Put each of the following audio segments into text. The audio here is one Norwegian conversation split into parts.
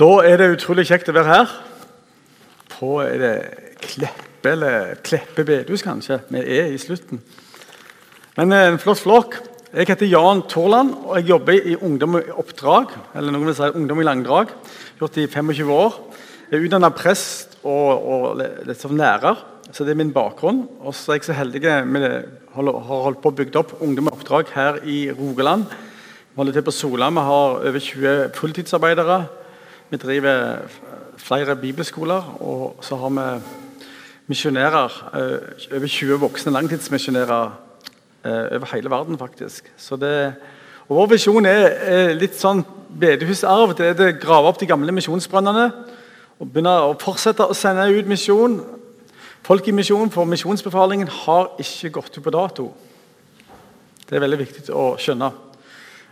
Da er det utrolig kjekt å være her. På er det Kleppe eller Kleppe bedehus, kanskje. Vi er i slutten. Men eh, en flott flokk. Jeg heter Jan Torland, og jeg jobber i Ungdom i oppdrag. Eller noen vil si Ungdom i langdrag. Gjort i 25 år. Jeg er utdanna prest og, og litt som lærer, så det er min bakgrunn. Og så er jeg så heldig med det, har holdt på å bygge opp Ungdom i oppdrag her i Rogaland. Vi holder til på Sola. Vi har over 20 fulltidsarbeidere. Vi driver flere bibelskoler, og så har vi misjonærer. Eh, over 20 voksne langtidsmisjonærer eh, over hele verden, faktisk. Det, og Vår visjon er litt sånn bedehusarv. Det er å grave opp de gamle misjonsbrønnene og begynne å fortsette å sende ut misjon. Folk i misjon, for misjonsbefalingen har ikke gått ut på dato. Det er veldig viktig å skjønne.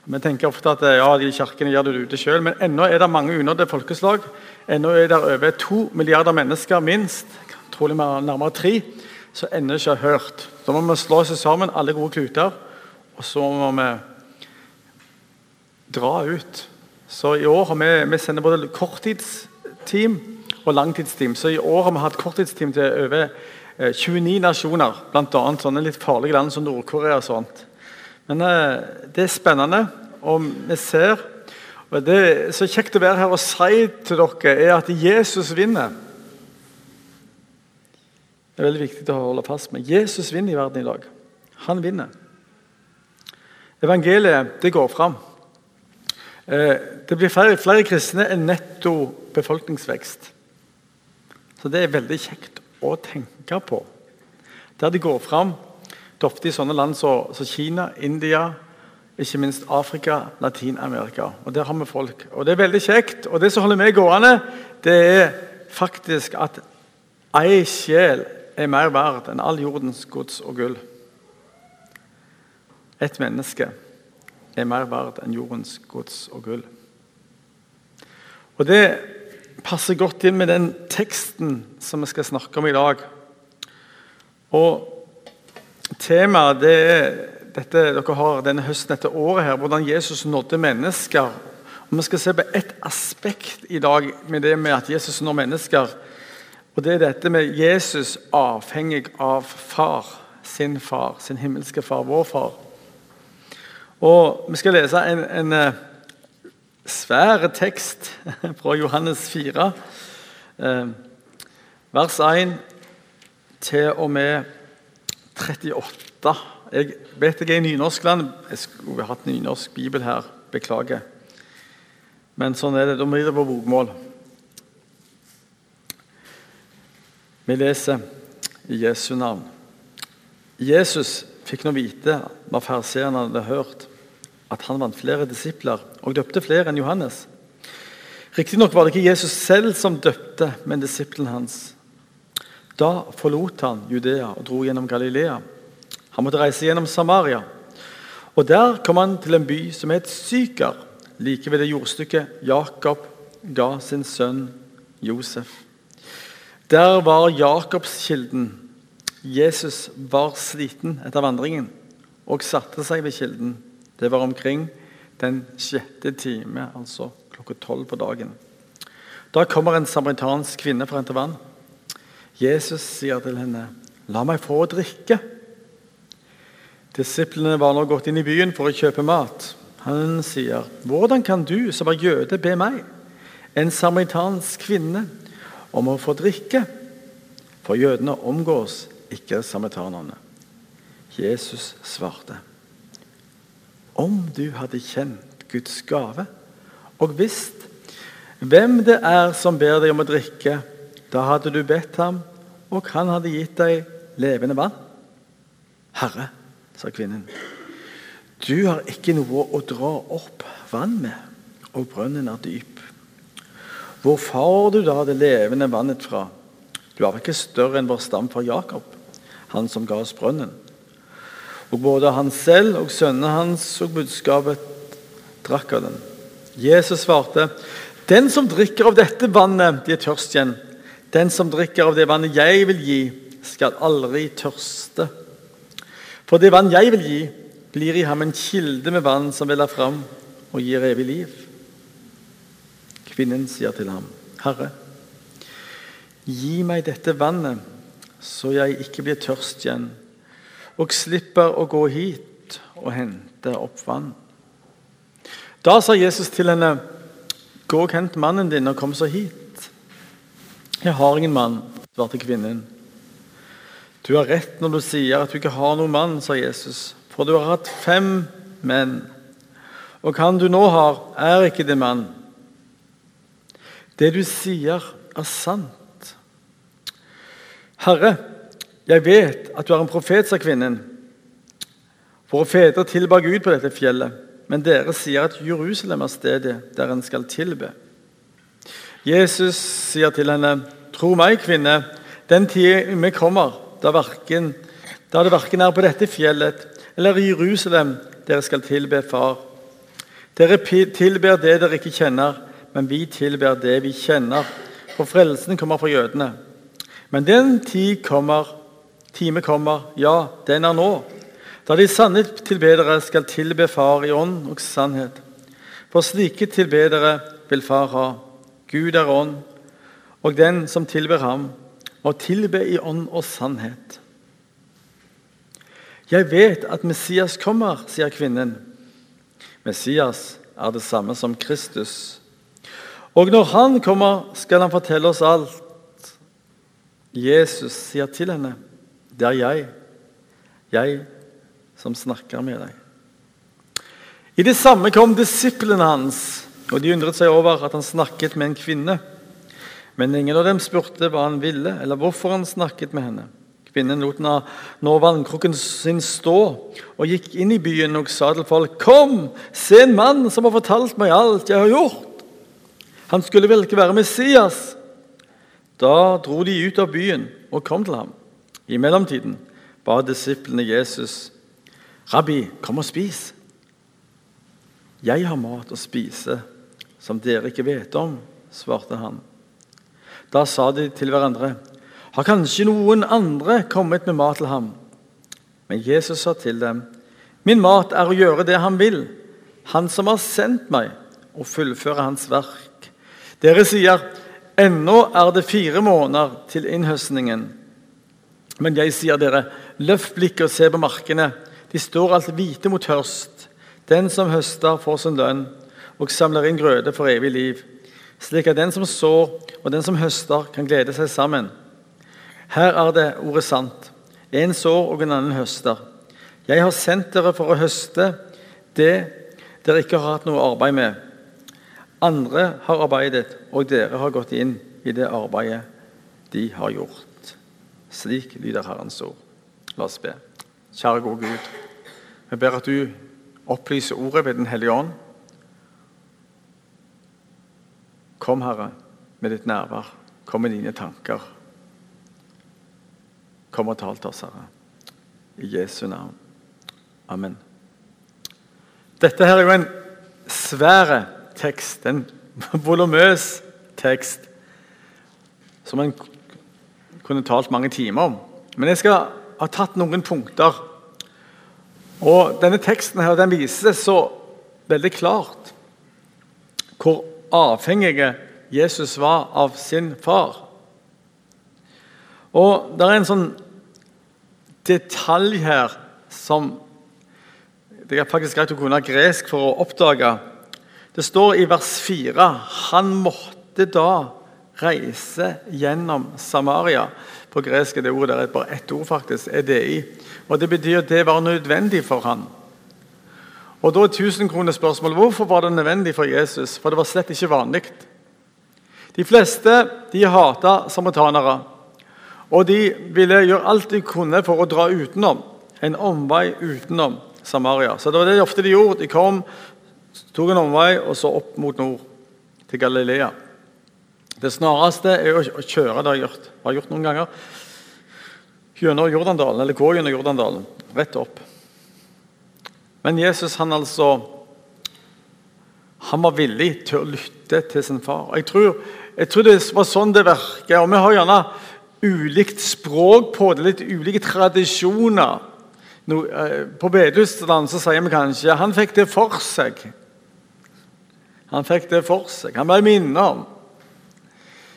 Vi tenker ofte at ja, de kirkene gjør det ute sjøl, men ennå er det mange unådde folkeslag. Ennå er det over to milliarder mennesker, minst, trolig nærmere tre, som ennå ikke har hørt. Da må vi slå oss sammen, alle gode kluter, og så må vi dra ut. Så i år har vi, vi sender både korttidsteam og langtidsteam. Så i år har vi hatt korttidsteam til over 29 eh, nasjoner, bl.a. sånne litt farlige land som Nord-Korea. og sånt. Men eh, det er spennende, og vi ser og Det er så kjekt å være her og si til dere er at Jesus vinner. Det er veldig viktig å holde fast med. Jesus vinner i verden i dag. Han vinner. Evangeliet det går fram. Eh, det blir flere, flere kristne enn netto befolkningsvekst. Så det er veldig kjekt å tenke på. Der det går fram det er ofte i sånne land som så, så Kina, India, ikke minst Afrika, Latin-Amerika. Og Der har vi folk. Og Det er veldig kjekt. Og Det som holder meg gående, det er faktisk at ei sjel er mer verd enn all jordens gods og gull. Et menneske er mer verd enn jordens gods og gull. Og Det passer godt inn med den teksten som vi skal snakke om i dag. Og Temaet det er dette dere har denne høsten dette året, her, hvordan Jesus nådde mennesker. Og Vi skal se på ett aspekt i dag med det med at Jesus når mennesker. Og Det er dette med Jesus avhengig av far, sin far, sin himmelske far, vår far. Og Vi skal lese en, en uh, svær tekst fra Johannes 4, uh, eh, vers 1 til og med 38. Jeg vet jeg er i nynorskland. Jeg skulle hatt nynorsk bibel her. Beklager. Men sånn er det. Da blir det på bokmål. Vi leser i Jesu navn. Jesus fikk nå vite hva farseerne hadde hørt, at han vant flere disipler og døpte flere enn Johannes. Riktignok var det ikke Jesus selv som døpte, men disippelen hans. Da forlot han Judea og dro gjennom Galilea. Han måtte reise gjennom Samaria. Og Der kom han til en by som het Syker, like ved det jordstykket Jakob ga sin sønn Josef. Der var Jakobskilden. Jesus var sliten etter vandringen og satte seg ved kilden. Det var omkring den sjette time, altså klokka tolv på dagen. Da kommer en samaritansk kvinne for å hente vann. Jesus sier til henne, 'La meg få å drikke.' Disiplene var nå gått inn i byen for å kjøpe mat. Han sier, 'Hvordan kan du som er jøde, be meg, en samaritansk kvinne, om å få drikke?' For jødene omgås ikke samaritanerne. Jesus svarte, 'Om du hadde kjent Guds gave og visst hvem det er som ber deg om å drikke' Da hadde du bedt ham, og han hadde gitt deg levende vann. Herre, sa kvinnen, du har ikke noe å dra opp vann med, og brønnen er dyp. Hvor får du da det levende vannet fra? Du er ikke større enn vår stamfar Jakob, han som ga oss brønnen. Og både han selv og sønnene hans og budskapet drakk av den. Jesus svarte, den som drikker av dette vannet, de er tørst igjen. Den som drikker av det vannet jeg vil gi, skal aldri tørste. For det vann jeg vil gi, blir i ham en kilde med vann som veller fram og gir evig liv. Kvinnen sier til ham, 'Herre, gi meg dette vannet, så jeg ikke blir tørst igjen, og slipper å gå hit og hente opp vann.' Da sa Jesus til henne, 'Gå og hent mannen din, og kom så hit.' 'Jeg har ingen mann', svarte kvinnen. 'Du har rett når du sier at du ikke har noen mann', sa Jesus, 'for du har hatt fem menn.' Og han du nå har, er ikke det mann. Det du sier, er sant. Herre, jeg vet at du er en profet, sa kvinnen. Våre fedre tilba Gud på dette fjellet, men dere sier at Jerusalem er stedet der en skal tilbe. Jesus sier til henne, tro meg, kvinne, den vi kommer, da, verken, da det verken er på dette fjellet eller i Jerusalem dere skal tilbe Far. Dere tilber det dere ikke kjenner, men vi tilber det vi kjenner. For frelsen kommer fra jødene. Men den tid kommer, time kommer, ja, den er nå, da de sanne tilbedere skal tilbe Far i ånd og sannhet. For slike tilbedere vil Far ha. Gud er ånd, og den som tilber ham, må tilbe i ånd og sannhet. Jeg vet at Messias kommer, sier kvinnen. Messias er det samme som Kristus. Og når han kommer, skal han fortelle oss alt. Jesus sier til henne, 'Det er jeg, jeg som snakker med deg.' I det samme kom disiplene hans, og de undret seg over at han snakket med en kvinne. Men ingen av dem spurte hva han ville, eller hvorfor han snakket med henne. Kvinnen lot nå vannkrukken sin stå og gikk inn i byen og sa til folk.: Kom, se en mann som har fortalt meg alt jeg har gjort. Han skulle vel ikke være Messias? Da dro de ut av byen og kom til ham. I mellomtiden ba disiplene Jesus, 'Rabbi, kom og spis.' 'Jeg har mat å spise som dere ikke vet om', svarte han. Da sa de til hverandre, har kanskje noen andre kommet med mat til ham? Men Jesus sa til dem, Min mat er å gjøre det han vil, han som har sendt meg, og fullføre hans verk. Dere sier, ennå er det fire måneder til innhøstningen. Men jeg sier dere, løft blikket og se på markene. De står alt hvite mot høst. Den som høster, får sin lønn, og samler inn grøde for evig liv. Slik at den som sår, og den som høster, kan glede seg sammen. Her er det ordet sant. En sår og en annen høster. Jeg har sendt dere for å høste det dere ikke har hatt noe arbeid med. Andre har arbeidet, og dere har gått inn i det arbeidet de har gjort. Slik lyder Herrens ord. La oss be. Kjære gode Gud, vi ber at du opplyser ordet ved Den hellige ånd. Kom, Herre, med ditt nærvær. Kom med dine tanker. Kom og tal til oss, Herre. I Jesu navn. Amen. Dette her er jo en svær tekst, en volumøs tekst, som en kunne talt mange timer om. Men jeg skal ha tatt noen punkter. Og Denne teksten her, den viser så veldig klart hvor avhengige Jesus var av sin far. Og det er en sånn detalj her som Det er faktisk greit å kunne gresk for å oppdage. Det står i vers 4 Han måtte da reise gjennom Samaria. På gresk er det ordet der er bare ett ord, faktisk. EDI. Og Det betyr at det var nødvendig for han. Og Da er tusenkronespørsmålet hvorfor var det nødvendig for Jesus? For det var slett ikke vanlig. De fleste de hata samaritanere. Og de ville gjøre alt de kunne for å dra utenom. En omvei utenom Samaria. Så det var det ofte de gjorde. De kom, tok en omvei og så opp mot nord, til Galilea. Det snareste er å kjøre. Det har jeg har gjort noen ganger. Gjennom Jordandalen, eller gå gjennom Jordandalen. Rett opp. Men Jesus han altså han var villig til å lytte til sin far. Jeg tror, jeg tror det var sånn det virker. Og vi har gjerne ulikt språk på det, litt ulike tradisjoner. Eh, på bedehusland sier vi kanskje 'han fikk det for seg'. Han fikk det for seg. Han ble minnet om.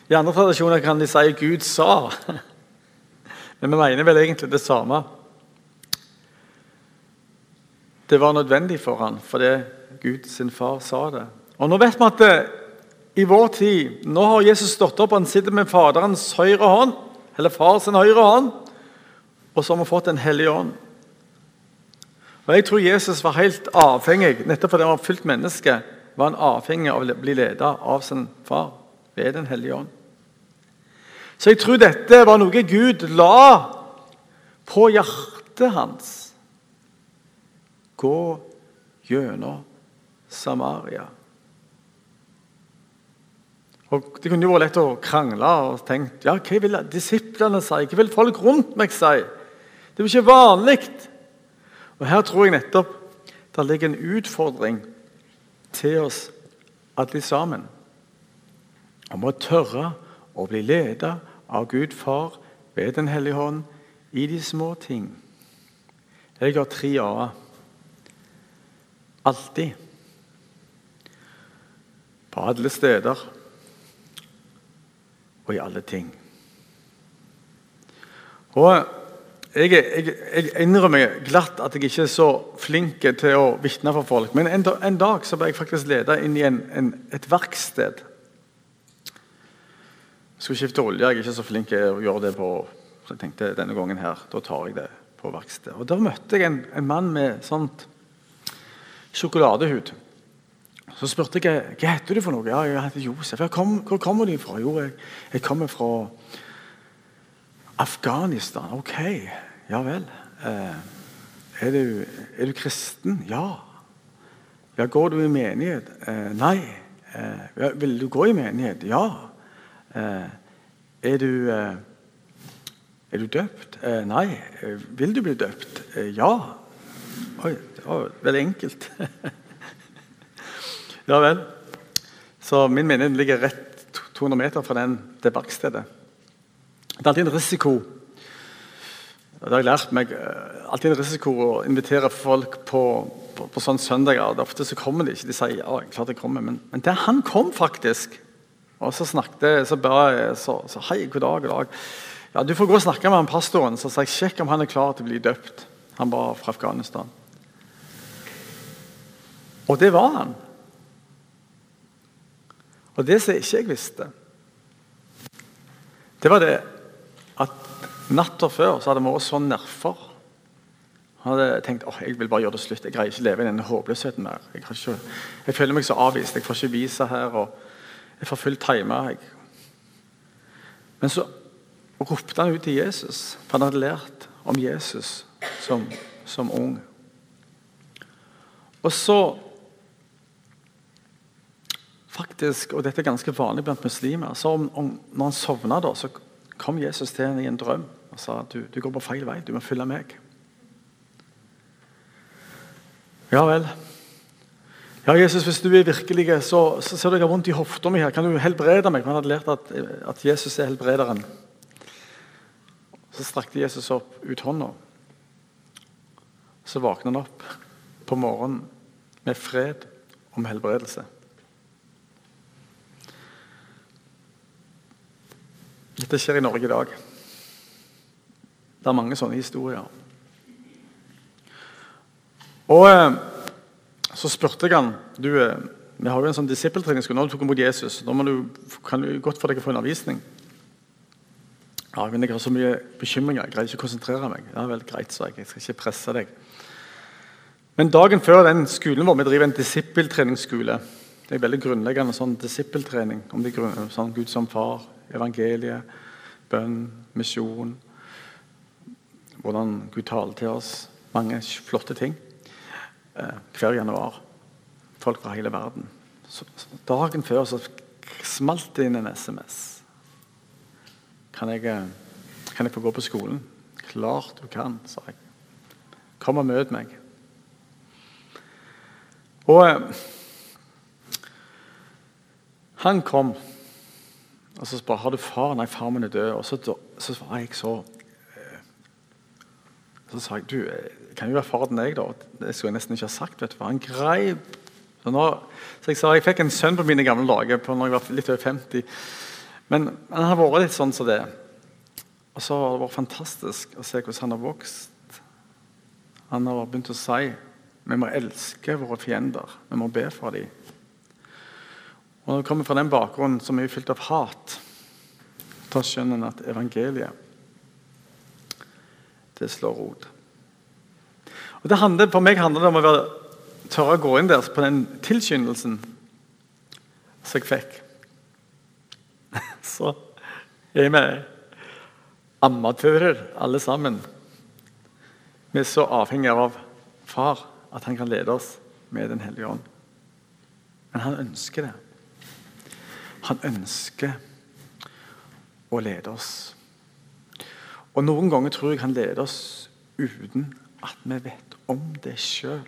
I andre tradisjoner kan de si 'Gud sa'. Men vi mener vel egentlig det samme. Det var nødvendig for han, fordi Gud sin far sa det. Og Nå vet vi at det, i vår tid Nå har Jesus stått opp, han sitter med Faderens høyre hånd, eller far sin høyre hånd, og så har vi fått Den hellige ånd. Og Jeg tror Jesus var helt avhengig, nettopp fordi han var fullt menneske, var han avhengig av å bli ledet av sin far ved Den hellige ånd. Så jeg tror dette var noe Gud la på hjertet hans. Gå gjennom Samaria. Og Det kunne jo vært lett å krangle og tenkt ja, hva vil disiplene si? Hva vil folk rundt meg si? Det er jo ikke vanlig. Og Her tror jeg nettopp det ligger en utfordring til oss alle sammen. Om å tørre å bli ledet av Gud Far ved Den hellige hånd i de små ting. Jeg har tre a-er. Alltid. På alle steder og i alle ting. Og jeg, jeg, jeg, innrømmer glatt at jeg ikke er så flink til å vitne for folk. Men en, en dag så ble jeg faktisk ledet inn i en, en, et verksted. Jeg skulle skifte olje. Jeg er ikke så flink til å gjøre det på Så jeg tenkte denne gangen her, da tar jeg det på verksted. Og Da møtte jeg en, en mann med sånt sjokoladehud. Så spurte jeg hva heter du for noe. Ja, jeg heter Josef. Kom, hvor kommer du fra? Jo, jeg, jeg, kommer fra Afghanistan. Ok, ja vel. Eh, er, du, er, du, kristen? Ja. ja. Går du i menighet? Eh, nei. Eh, vil du gå i menighet? Ja. Eh, er du, eh, er du døpt? Eh, nei. Vil du bli døpt? Ja. Oi, det var veldig enkelt. ja vel. Så min menighet ligger rett 200 meter fra den, det verkstedet. Det er alltid en risiko det har jeg lært meg, alltid en risiko å invitere folk på, på, på sånne søndager. Ofte så kommer de ikke. De sier ja, klart jeg kommer. Men, men der han kom, faktisk og så snakket så ba jeg så, så Hei, god dag, god dag. Ja, Du får gå og snakke med han pastoren, så sa jeg sjekk om han er klar til å bli døpt. Han var fra Afghanistan. Og det var han. Og det som ikke jeg visste, det var det at natta før så hadde vi vært så nerver. Han hadde tenkt åh, jeg vil bare gjøre det slutt. Jeg greier ikke leve i denne håpløsheten mer. Jeg, ikke, jeg, føler meg så avvist. Jeg får ikke vise her. og jeg får fullt time. Men så ropte han ut til Jesus, for han hadde lært om Jesus som, som ung. Og så faktisk, og dette er ganske vanlig blant muslimer, så om, om, når han sovna, da, så kom Jesus til ham i en drøm og sa du, du går på feil vei, du må følge meg. Ja vel. Ja, Jesus, hvis du er virkelig, så, så ser du jeg har vondt i hofta mi. her. Kan du helbrede meg? Han hadde lært at, at Jesus er helbrederen. Så strakte Jesus opp ut hånda. Så våkner han opp på morgenen med fred om helbredelse. Dette skjer i Norge i dag. Det er mange sånne historier. Og... Eh, så spurte jeg han du, eh, Vi har jo en sånn disippeltreningsskole. Når du tok imot Jesus, da du, kan du godt få deg å få undervisning. Ja, men Jeg har så mye bekymringer. Jeg greier ikke å konsentrere meg. Ja, vel, greit, sa jeg. Jeg skal ikke presse deg. Men dagen før den skolen vår, vi driver en disippeltreningsskole. Det er veldig grunnleggende sånn disippeltrening om sånn Gud som far, evangeliet, bønn, misjon. Hvordan Gud taler til oss. Mange flotte ting. Eh, hver januar. Folk fra hele verden. Så, dagen før så smalt det inn en SMS. Kan jeg, eh, kan jeg få gå på skolen? Klart du kan, sa jeg. Kom og møt meg. Og eh, han kom, og så spør har du far. Nei, far min er død. Og så, så var jeg så Så sa jeg du, kan jo være far til deg, da. Det skulle jeg nesten ikke ha sagt. vet du. hva. Han greip Så, nå, så Jeg sa jeg fikk en sønn på mine gamle dager på når jeg var litt over 50. Men han har vært litt sånn som det. Og så har det vært fantastisk å se hvordan han har vokst. Han har begynt å si vi må elske våre fiender. Vi må be for dem. Og Når det kommer fra den bakgrunnen som er fylt av hat, da skjønner en at evangeliet det slår rot. Og det handler, For meg handler det om å være, tørre å gå inn der på den tilskyndelsen som jeg fikk. Så er vi amatører, alle sammen. Vi er så avhengige av far at han kan lede oss med Den hellige ånd. Men han ønsker det. Han ønsker å lede oss. Og Noen ganger tror jeg han leder oss uten at vi vet om det sjøl.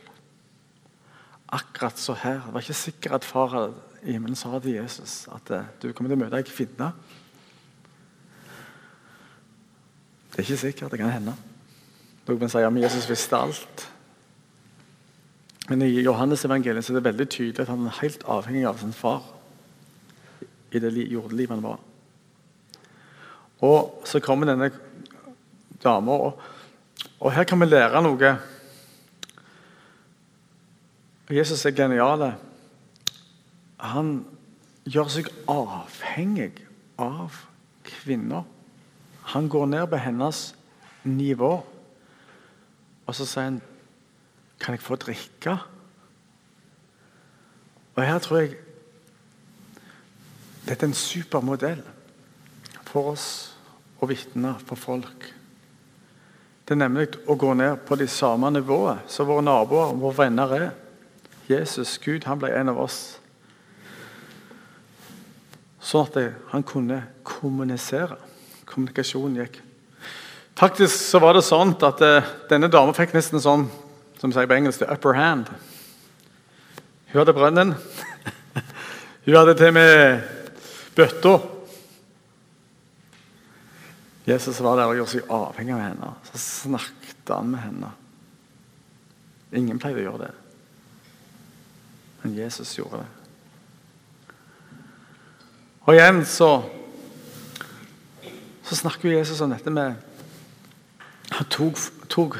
Akkurat så her. Det var ikke sikkert at far i himmelen sa til Jesus at eh, du kommer til å møte ei kvinne. Det er ikke sikkert. Det kan hende. Noen sier at Jesus visste alt. Men i Johannes evangeliet er det veldig tydelig at han er helt avhengig av sin far i det jordelivet han var. Og så kommer denne dama, og, og her kan vi lære noe Jesus er genial. Han gjør seg avhengig av kvinner. Han går ned på hennes nivå, og så sier han Kan jeg få drikke? Og Her tror jeg dette er en supermodell for oss å vitne for folk. Det er nemlig å gå ned på de samme nivået som våre naboer og våre venner er. Jesus, Gud, han ble en av oss. Sånn at han kunne kommunisere. Kommunikasjonen gikk. Faktisk så var det sånn at uh, denne dama fikk nesten sånn som sier på engelsk, the upper hand. Hun hadde brønnen. Hun hadde til med bøtta. Jesus var der og gjorde seg avhengig av henne. Så snakket han med henne. Ingen pleide å gjøre det. Men Jesus gjorde det. Og igjen så, så snakker Jesus om dette med Han tok, tok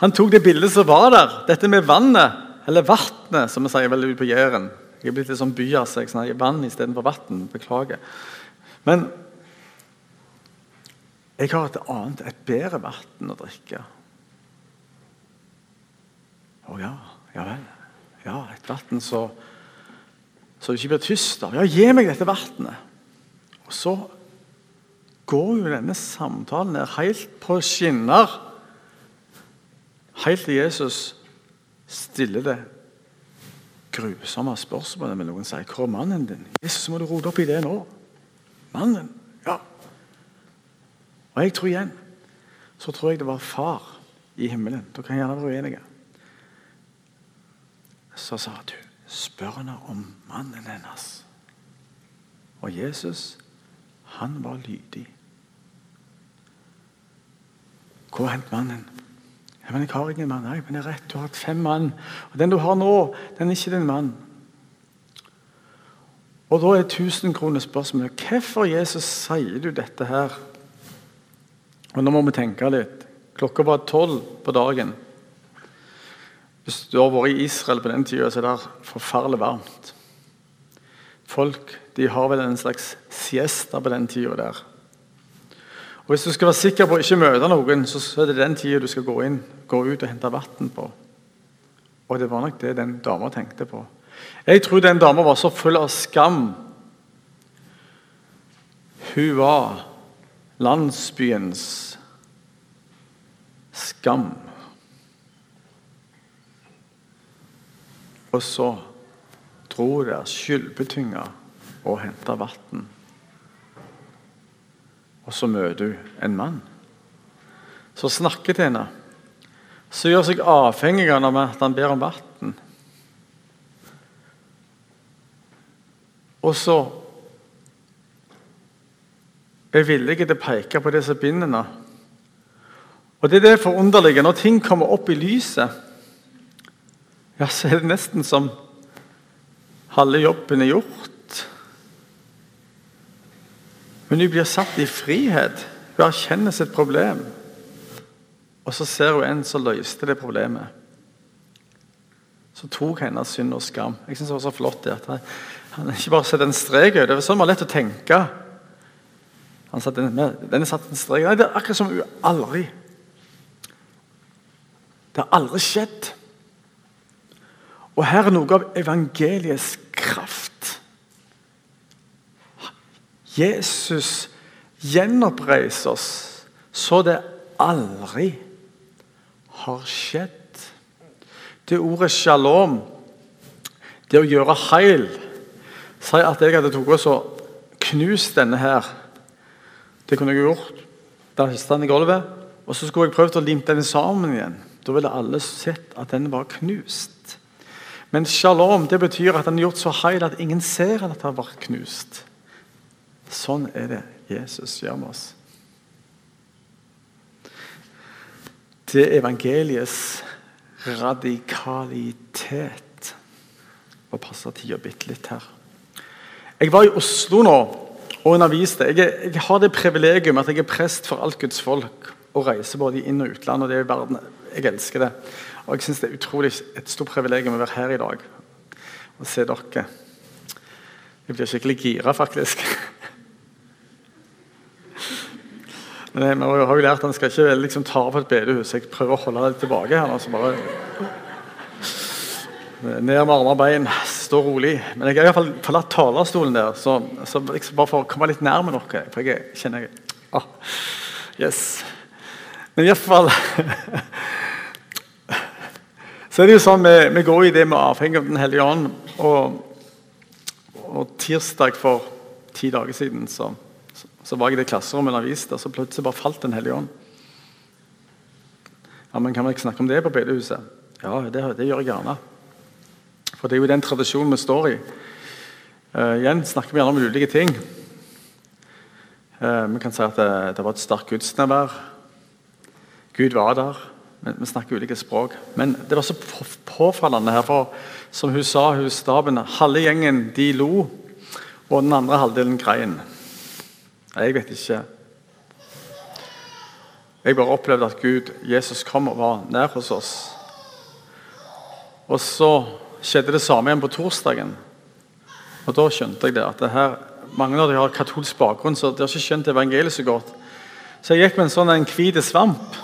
han tok det bildet som var der, dette med vannet, eller vannet, som vi sier vel på Jæren. Jeg er blitt litt sånn byas, jeg snakker vann istedenfor vann. Beklager. Men jeg har et annet, et bedre vann å drikke. Å ja, ja vel. Ja, et vann så, så du ikke blir tyst av. Ja, gi meg dette vannet. Og så går jo denne samtalen ned helt på skinner. Helt til Jesus stiller det grusomme spørsmålet med noen sier 'Hvor er mannen din?' 'Jesus, må du rote opp i det nå.' 'Mannen?' Ja. Og jeg tror igjen så tror jeg det var far i himmelen. Da kan jeg gjerne være uenige så sa du spør henne om mannen hennes. Og Jesus, han var lydig. Hvor er mannen? Ja, men 'Jeg har ingen mann.' Nei, men det er rett, du har hatt fem mann. Og den du har nå, den er ikke din mann. Og da er tusenkronespørsmålet hvorfor Jesus sier du dette her? Og Nå må vi tenke litt. Klokka var tolv på dagen. Hvis du har vært i Israel på den tida, så er det forferdelig varmt. Folk de har vel en slags siesta på den tida der. Og Hvis du skal være sikker på å ikke møte noen, så er det den tida du skal gå inn, gå ut og hente vann på. Og det var nok det den dama tenkte på. Jeg tror den dama var så full av skam. Hun var landsbyens skam. Og så dro der skyldbetynga og henta vann. Og så møter hun en mann som snakker til henne. Som gjør seg avhengig av at han ber om vann. Og så er villig til å peke på disse bindene. Og det er det forunderlige. Når ting kommer opp i lyset ja, så er det nesten som halve jobben er gjort. Men hun blir satt i frihet. Hun erkjenner sitt problem. Og så ser hun en som løste det problemet. Så tok hennes synd og skam. Jeg synes det var så flott det at Han ikke bare setter en strek det. var sånn var lett å tenke. Han satt en, den er satt en strek Nei, Det er akkurat som hun aldri Det har aldri skjedd. Og her er noe av evangeliets kraft. Jesus gjenoppreise oss så det aldri har skjedd. Det ordet shalom, det å gjøre heil, sier at jeg hadde tatt og knust denne her. Det kunne jeg gjort. Da hista den i gulvet. Og så skulle jeg prøvd å limte den sammen igjen. Da ville alle sett at den var knust. Men shalom det betyr at den er gjort så heil at ingen ser at den har vært knust. Sånn er det Jesus gjør med oss. Det er evangeliets radikalitet. Må passer tida bitte litt her. Jeg var i Oslo nå og underviste. Jeg, jeg har det privilegium at jeg er prest for alt Guds folk og reiser både inn- og utland. og det er i verden. Jeg elsker det. Og jeg syns det er utrolig et stort privilegium å være her i dag og se dere. Jeg blir skikkelig gira, faktisk. Men jeg har jo lært at han skal ikke liksom, ta på et bedehus. Jeg prøver å holde det tilbake. her, altså bare Ned med armer og bein, stå rolig. Men jeg har iallfall forlatt talerstolen der, så, så liksom bare for å komme litt nærme noe. For jeg kjenner jeg, ah, Yes. Men iallfall Så er det jo sånn, vi, vi går i det med avhengig av Den hellige ånd. Og, og tirsdag for ti dager siden så så var jeg i det klasserommet og underviste, og så plutselig bare falt Den hellige ånd. Ja, men Kan vi ikke snakke om det på bedehuset? Ja, det, det, gjør jeg gjerne. For det er jo den tradisjonen vi står i. Uh, igjen snakker vi gjerne om ulike ting. Uh, vi kan si at det, det var et sterkt gudsnevær. Gud var der. Men vi snakker ulike språk. Men det var så påfallende her. for Som hun sa, hun staben, halve gjengen de lo, og den andre halvdelen grein. Jeg vet ikke. Jeg bare opplevde at Gud, Jesus kom og var nær hos oss. Og så skjedde det samme igjen på torsdagen. Og Da skjønte jeg det. at det her, Mange av dem har katolsk bakgrunn, så de har ikke skjønt evangeliet så godt. Så jeg gikk med en sånn en hvit svamp,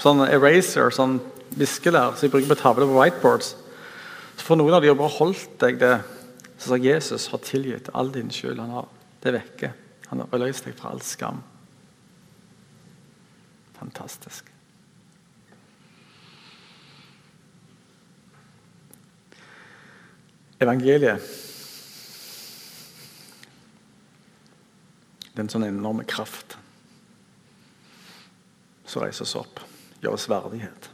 sånn eraser, sånn viskelær, som jeg bruker på tavler på whiteboards. Så For noen av dem bare holdt jeg det. Så sa Jesus har tilgitt all din skyld. Han har det vekke. Han har løst deg fra all skam. Fantastisk. Evangeliet Det er en sånn enorm kraft som reiser oss opp, gjør oss verdighet.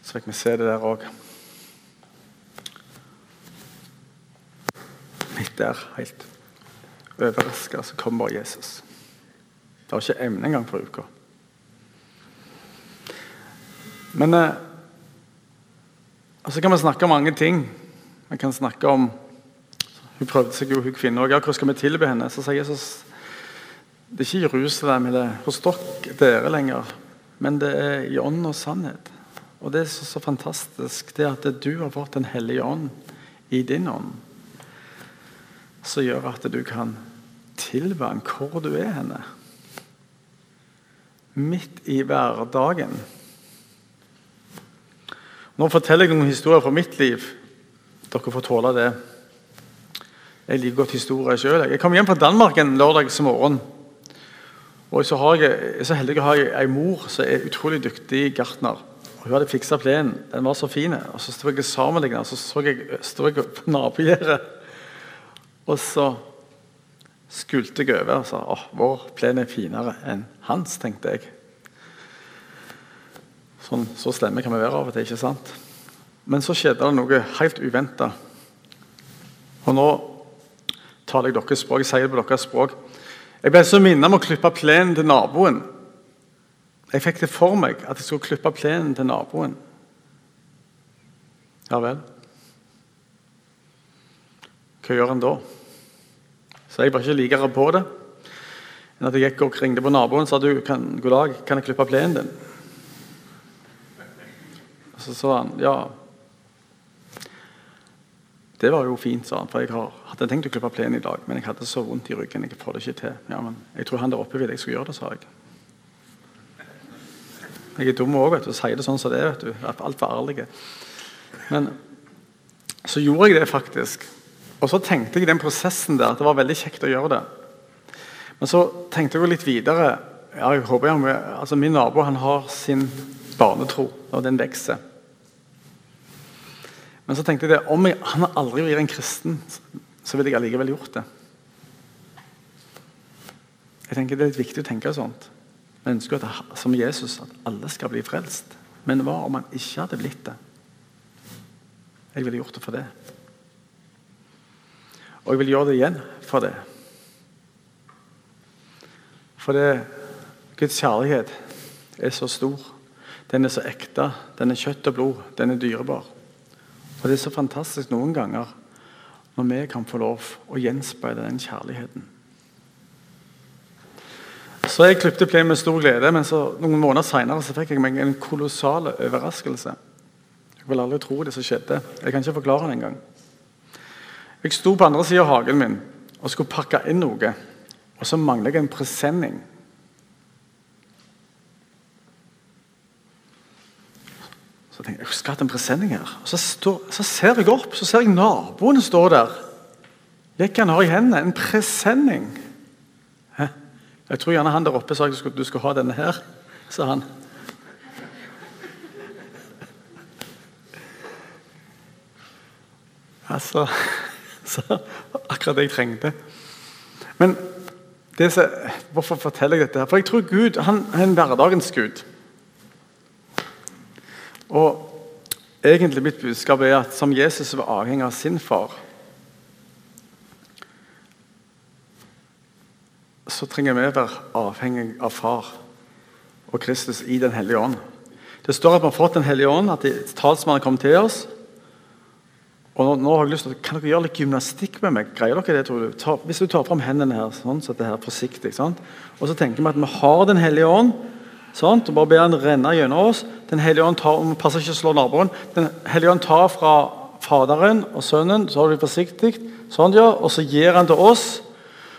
Så fikk vi se det der òg. Midt der, helt overraska, så kom bare Jesus. Det var ikke emne engang for uka. Men eh, så kan vi snakke om mange ting. Vi kan snakke om Hun prøvde seg jo, hun kvinna òg. Ja, hvordan skal vi tilbe henne? Så sier Jesus det er ikke Jerusalem eller hos dere, dere lenger, men det er i ånd og sannhet. Og Det er så, så fantastisk det at du har fått Den hellige ånd i din ånd som gjør at du kan tilbe ham hvor du er henne. Midt i hverdagen. Nå forteller jeg noen historier fra mitt liv. Dere får tåle det. Jeg liker godt historier sjøl. Jeg kom hjem fra Danmark en lørdagsmorgen. Og så, har jeg, jeg så heldig å ha ei mor som er utrolig dyktig gartner. Hun hadde fiksa plenen. Den var så fin. Og Så sto jeg og så så jeg, stod jeg på nabogjerdet og så skulte jeg over og sa at vår plen er finere enn hans, tenkte jeg. Sånn, så slemme kan vi være av og til, ikke sant? Men så skjedde det noe helt uventa. Og nå taler jeg deres språk, jeg sier det på deres språk. Jeg ble så minnet om å klippe plenen til naboen. Jeg fikk det for meg at jeg skulle klippe plenen til naboen. Ja vel. Hva gjør en da? Så jeg var ikke likere på det enn at jeg gikk og ringte på naboen og sa du, kan, god dag, kan jeg klippe plenen din. Og så sa han ja. Det var jo fint, sa han, for jeg har, hadde tenkt å klippe plenen i dag, men jeg hadde så vondt i ryggen. jeg får det ikke til. Ja, men Jeg tror han der oppe ville jeg skulle gjøre det, sa jeg. Jeg er dum òg, og sier det sånn som det er. vet du, Altfor ærlig. Men så gjorde jeg det faktisk. Og så tenkte jeg i den prosessen der at det var veldig kjekt å gjøre det. Men så tenkte jeg litt videre. Ja, jeg håper jeg, altså Min nabo han har sin barnetro, og den vokser. Men så tenkte jeg det, om jeg, han aldri vært en kristen, så ville jeg allikevel gjort det. Jeg tenker Det er litt viktig å tenke sånt. Vi ønsker at, som Jesus at alle skal bli frelst. Men hva om han ikke hadde blitt det? Jeg ville gjort det for det. Og jeg vil gjøre det igjen for det. For det, Guds kjærlighet er så stor. Den er så ekte. Den er kjøtt og blod. Den er dyrebar. Og det er så fantastisk noen ganger når vi kan få lov å gjenspeile den kjærligheten. Så Jeg klipte plenen med stor glede, men noen måneder senere fikk jeg meg en kolossal overraskelse. Jeg vil aldri tro det som skjedde. Jeg kan ikke forklare det engang. Jeg sto på andre sida av hagen min og skulle pakke inn noe. Og så mangler jeg en presenning. Så tenkte jeg jeg skulle ha en presenning her. Og så, står, så, ser jeg opp, så ser jeg naboen stå der. Jekken har i hendene? En presenning. Hæ? Jeg tror gjerne han der oppe sa at du skulle ha denne her, sa han. Altså så akkurat det jeg trengte. Men så, hvorfor forteller jeg dette? her? For jeg tror Gud han er en hverdagens Gud. Og egentlig mitt budskap er at som Jesus var avhengig av sin far, så trenger vi å være avhengig av far og Kristus i Den hellige ånd. Det står at vi har fått Den hellige ånd, at talsmannen kom til oss. Og nå, har jeg lyst til, Kan dere gjøre litt gymnastikk med meg? Greier dere det, tror du? Ta, hvis du tar fram hendene her, sånn, så det her forsiktig, sant? og så tenker vi at vi har Den hellige ånd, sant? og bare ber han renne gjennom oss. Den hellige ånd tar, passer ikke å slå naboen. Den hellige ånd tar fra Faderen og Sønnen, så har vi forsiktig, sånn, ja, og så gir han til oss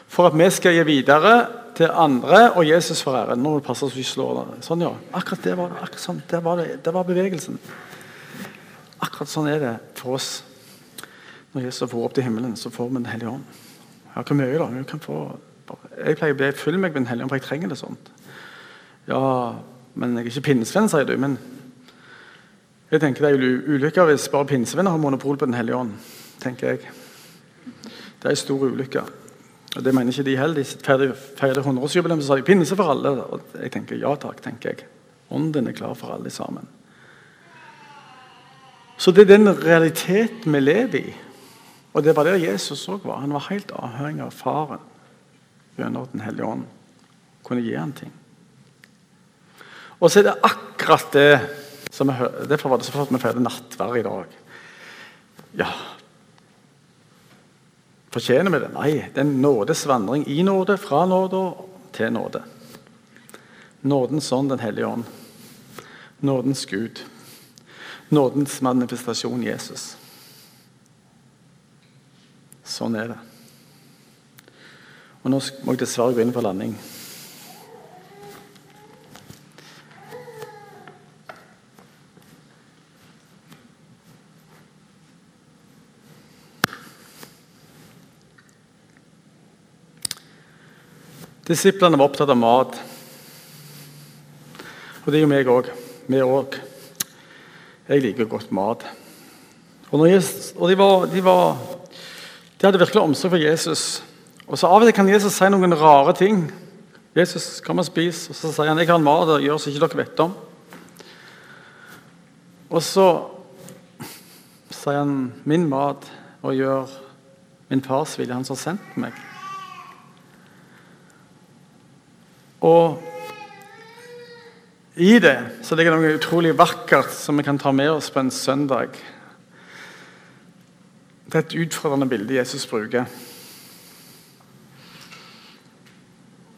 for at vi skal gi videre til andre og Jesus for æren. Nå må det passe så vi slår deg. Sånn, ja. Akkurat det var, det. akkurat sånn, det var, det, det var bevegelsen. Akkurat sånn er det for oss når Jesus får opp til himmelen, så får vi Den hellige ånd. Ja, hvor mye da? Jeg, kan få, jeg pleier å be 'fyll meg med Den hellige ånd, for jeg trenger det sånt. Ja, men jeg er ikke pinsevenn, sier du. Men jeg tenker det er ulykker hvis bare pinsevenner har monopol på Den hellige ånd. tenker jeg. Det er en stor ulykke. Og Det mener ikke de heller. De feirer 100-årsjubileum, så sa de 'pinse for alle'. Og jeg tenker ja takk. tenker jeg. Ånden er klar for alle sammen. Så det er den realiteten vi lever i. Og Det var det Jesus òg var. Han var helt avhengig av Faren gjennom Den hellige ånd. Kunne gi han ting. Og så er det akkurat det som vi, Derfor var det så flott vi feirer nattverd i dag. Ja Fortjener vi det? Nei. Det er en nådesvandring i nåde, fra nåde til nåde. Nådens ånd, Den hellige ånd. Nådens Gud. Nådens manifestasjon Jesus. Sånn er det. Og Nå må jeg dessverre gå inn for landing. Disiplene var opptatt av mat. Og det er jo meg òg. Vi òg. Jeg liker godt mat. Og, jeg, og de, var, de var de hadde virkelig omsorg for Jesus. Og så Av og til kan Jesus si noen rare ting. Jesus, kom og spis. Og så sier han jeg har en mat og gjør som ikke dere vet om. Og så sier han min mat og gjør min fars vilje, han som har sendt meg. Og I det så ligger det noe utrolig vakkert som vi kan ta med oss på en søndag. Det er et utfordrende bilde Jesus bruker.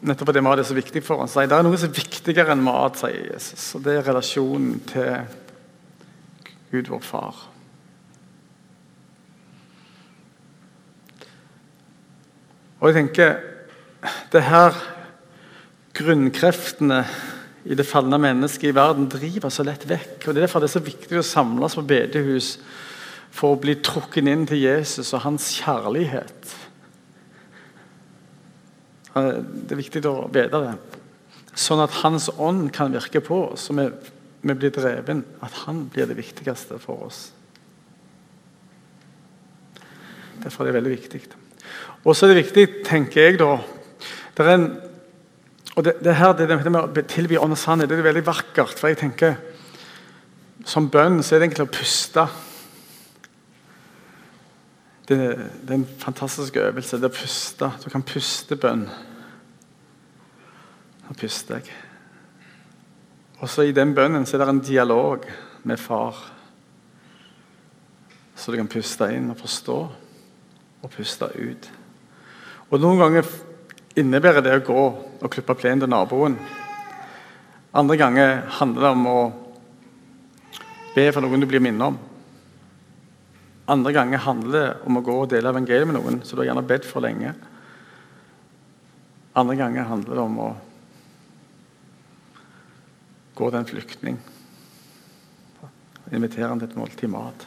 Nettopp fordi mat er så viktig for oss. Det er noe som er viktigere enn mat, sier Jesus. Og det er relasjonen til Gud, vår far. Og jeg tenker det her grunnkreftene i det falne mennesket i verden driver så lett vekk. og Det er derfor det er så viktig å samles på bedehus for å bli trukket inn til Jesus og hans kjærlighet. Det er viktig å vite det. Sånn at Hans ånd kan virke på oss, så vi, blir dreven. At Han blir det viktigste for oss. Derfor er det veldig viktig. Og så er det viktig, tenker jeg, da det er en, og det, det her, det, det med å tilby ånd og sannhet det er veldig vakkert. For jeg tenker Som bønn så er det egentlig å puste. Det, det er en fantastisk øvelse. Det å puste. Du kan puste bønn. Nå puster jeg. Også i den bønnen så er det en dialog med far. Så du kan puste inn og forstå, og puste ut. Og Noen ganger innebærer det å gå og klippe plenen til naboen. Andre ganger handler det om å be for noen du blir minnet om. Andre ganger handler det om å gå og dele evangeliet med noen så du har gjerne bedt for lenge. Andre ganger handler det om å gå til en flyktning. Invitere han til et måltid mat.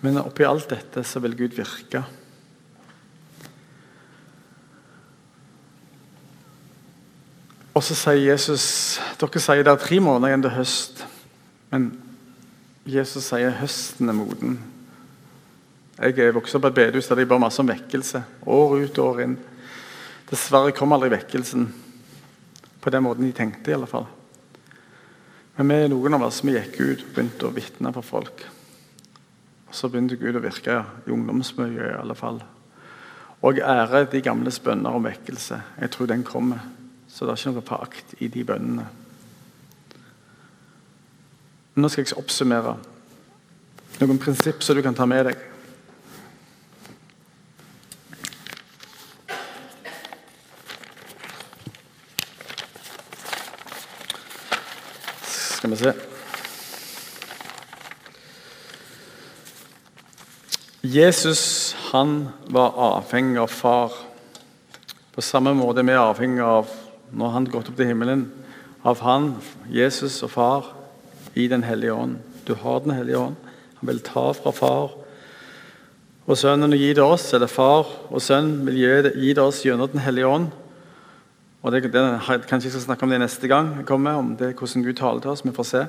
Men oppi alt dette så vil Gud virke. Og så sier Jesus Dere sier det er tre måneder igjen til høst. Men Jesus sier høsten er moden. Jeg er vokst opp på et bedehus der de ba masse om vekkelse. År ut og år inn. Dessverre kom aldri vekkelsen på den måten de tenkte. i alle fall. Men vi, noen av oss vi gikk ut og begynte å vitne for folk. Og Så begynte Gud å virke i ungdomsmiljøet i alle fall. Og ære de gamles bønner om vekkelse. Jeg tror den kommer. Så det er ikke noe pakt i de bønnene. Nå skal jeg oppsummere noen prinsipp som du kan ta med deg. Skal vi se Jesus han var avhengig av far. På samme måte vi er avhengig av når han gått opp til himmelen, av han, Jesus og far, i Den hellige ånd. Du har Den hellige ånd. Han vil ta fra far og Sønnen og gi det oss, eller far og sønn vil gi det, oss gjennom Den hellige ånd. Og det, det, Kanskje jeg skal snakke om det neste gang jeg kommer, om det, hvordan Gud taler til oss. Vi får se.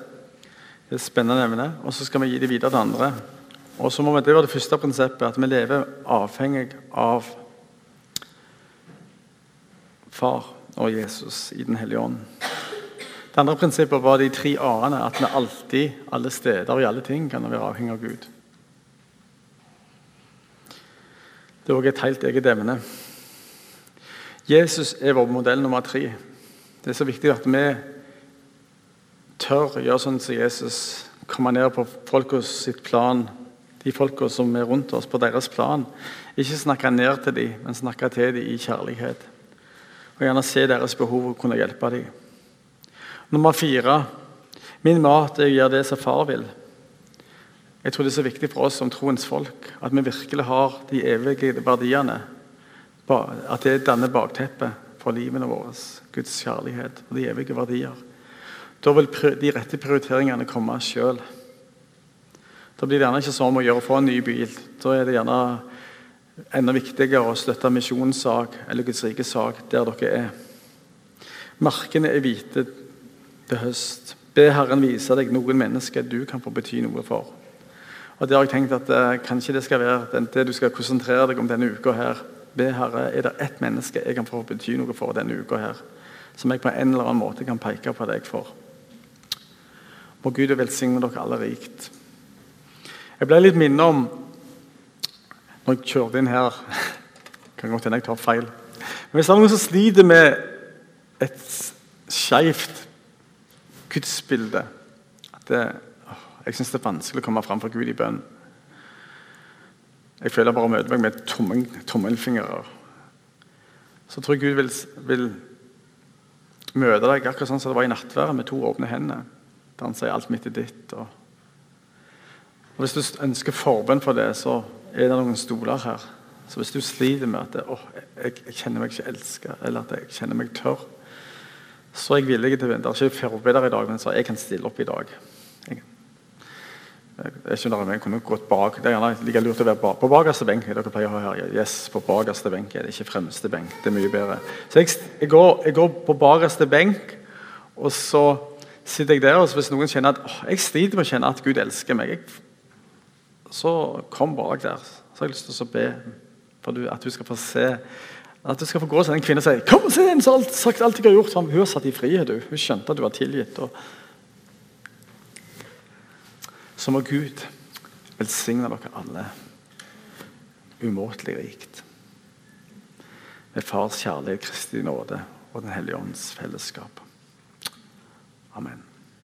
Det er et spennende emne. Og så skal vi gi det videre til andre. Og så må vi, Det var det første prinsippet, at vi lever avhengig av far og Jesus i Den hellige ånd. Det andre prinsippet var de tre a-ene. At vi alltid, alle steder og i alle ting kan være avhengig av Gud. Det er òg et helt eget emne. Jesus er vår modell nummer tre. Det er så viktig at vi tør å gjøre sånn som Jesus. Komme ned på folkas sitt plan, de folka som er rundt oss, på deres plan. Ikke snakke ned til dem, men snakke til dem i kjærlighet og gjerne se deres behov og kunne hjelpe dem. Nummer fire min mat er å gjøre det som far vil. Jeg tror det er så viktig for oss som troens folk at vi virkelig har de evige verdiene. At det danner bakteppet for livene våre. Guds kjærlighet og de evige verdier. Da vil de rette prioriteringene komme sjøl. Da blir det gjerne ikke sånn å gjøre få en ny bil. Da er det gjerne enda viktigere å støtte misjonssak eller Guds rike sak der dere er. Markene er hvite til høst. Be Herren vise deg noen mennesker du kan få bety noe for. Og det har jeg tenkt at eh, Kanskje det skal være det du skal konsentrere deg om denne uka. her. Be Herre, er det ett menneske jeg kan få bety noe for denne uka her, som jeg på en eller annen måte kan peke på deg for? Må Gud velsigne dere alle rikt. Jeg ble litt minnet om når jeg kjørte inn her kan godt hende jeg tar feil. Men hvis det er noen som sliter med et skeivt gudsbilde at det, jeg syns det er vanskelig å komme fram for Gud i bønn. Jeg føler bare å møte meg med tommel, tommelfingre. Så tror jeg Gud vil, vil møte deg akkurat sånn som det var i nattværet, med to åpne hender. Der han sier 'alt mitt er ditt'. Og, og Hvis du ønsker forbønn for det, så er det noen stoler her. Så hvis du sliter med at det, oh, jeg, jeg, kjenner meg ikke elska, eller at jeg kjenner meg tørr, så er jeg villig til å Det er ikke forbereder i dag, men så jeg kan stille opp i dag. Jeg, skjønner jeg kommer godt bak. Det er gjerne like lurt å være på bakerste benk. dere pleier å ha her. Yes, på bakerste benk er det ikke fremste benk. Det er mye bedre. Så jeg, jeg, går, jeg går, på bakerste benk, og så sitter jeg der. og Hvis noen kjenner at oh, jeg sliter med å kjenne at Gud elsker meg, så kom bak der. Så har jeg lyst til å be for at du skal få se at du skal få gå til den kvinnen og si 'Kom og se som alt, sagt alt jeg har gjort.' Hun har satt i frihet. du. Hun skjønte at du var tilgitt. Og... Så må Gud velsigne dere alle umåtelig rikt. Med Fars kjærlighet, Kristi nåde og Den hellige ånds fellesskap. Amen.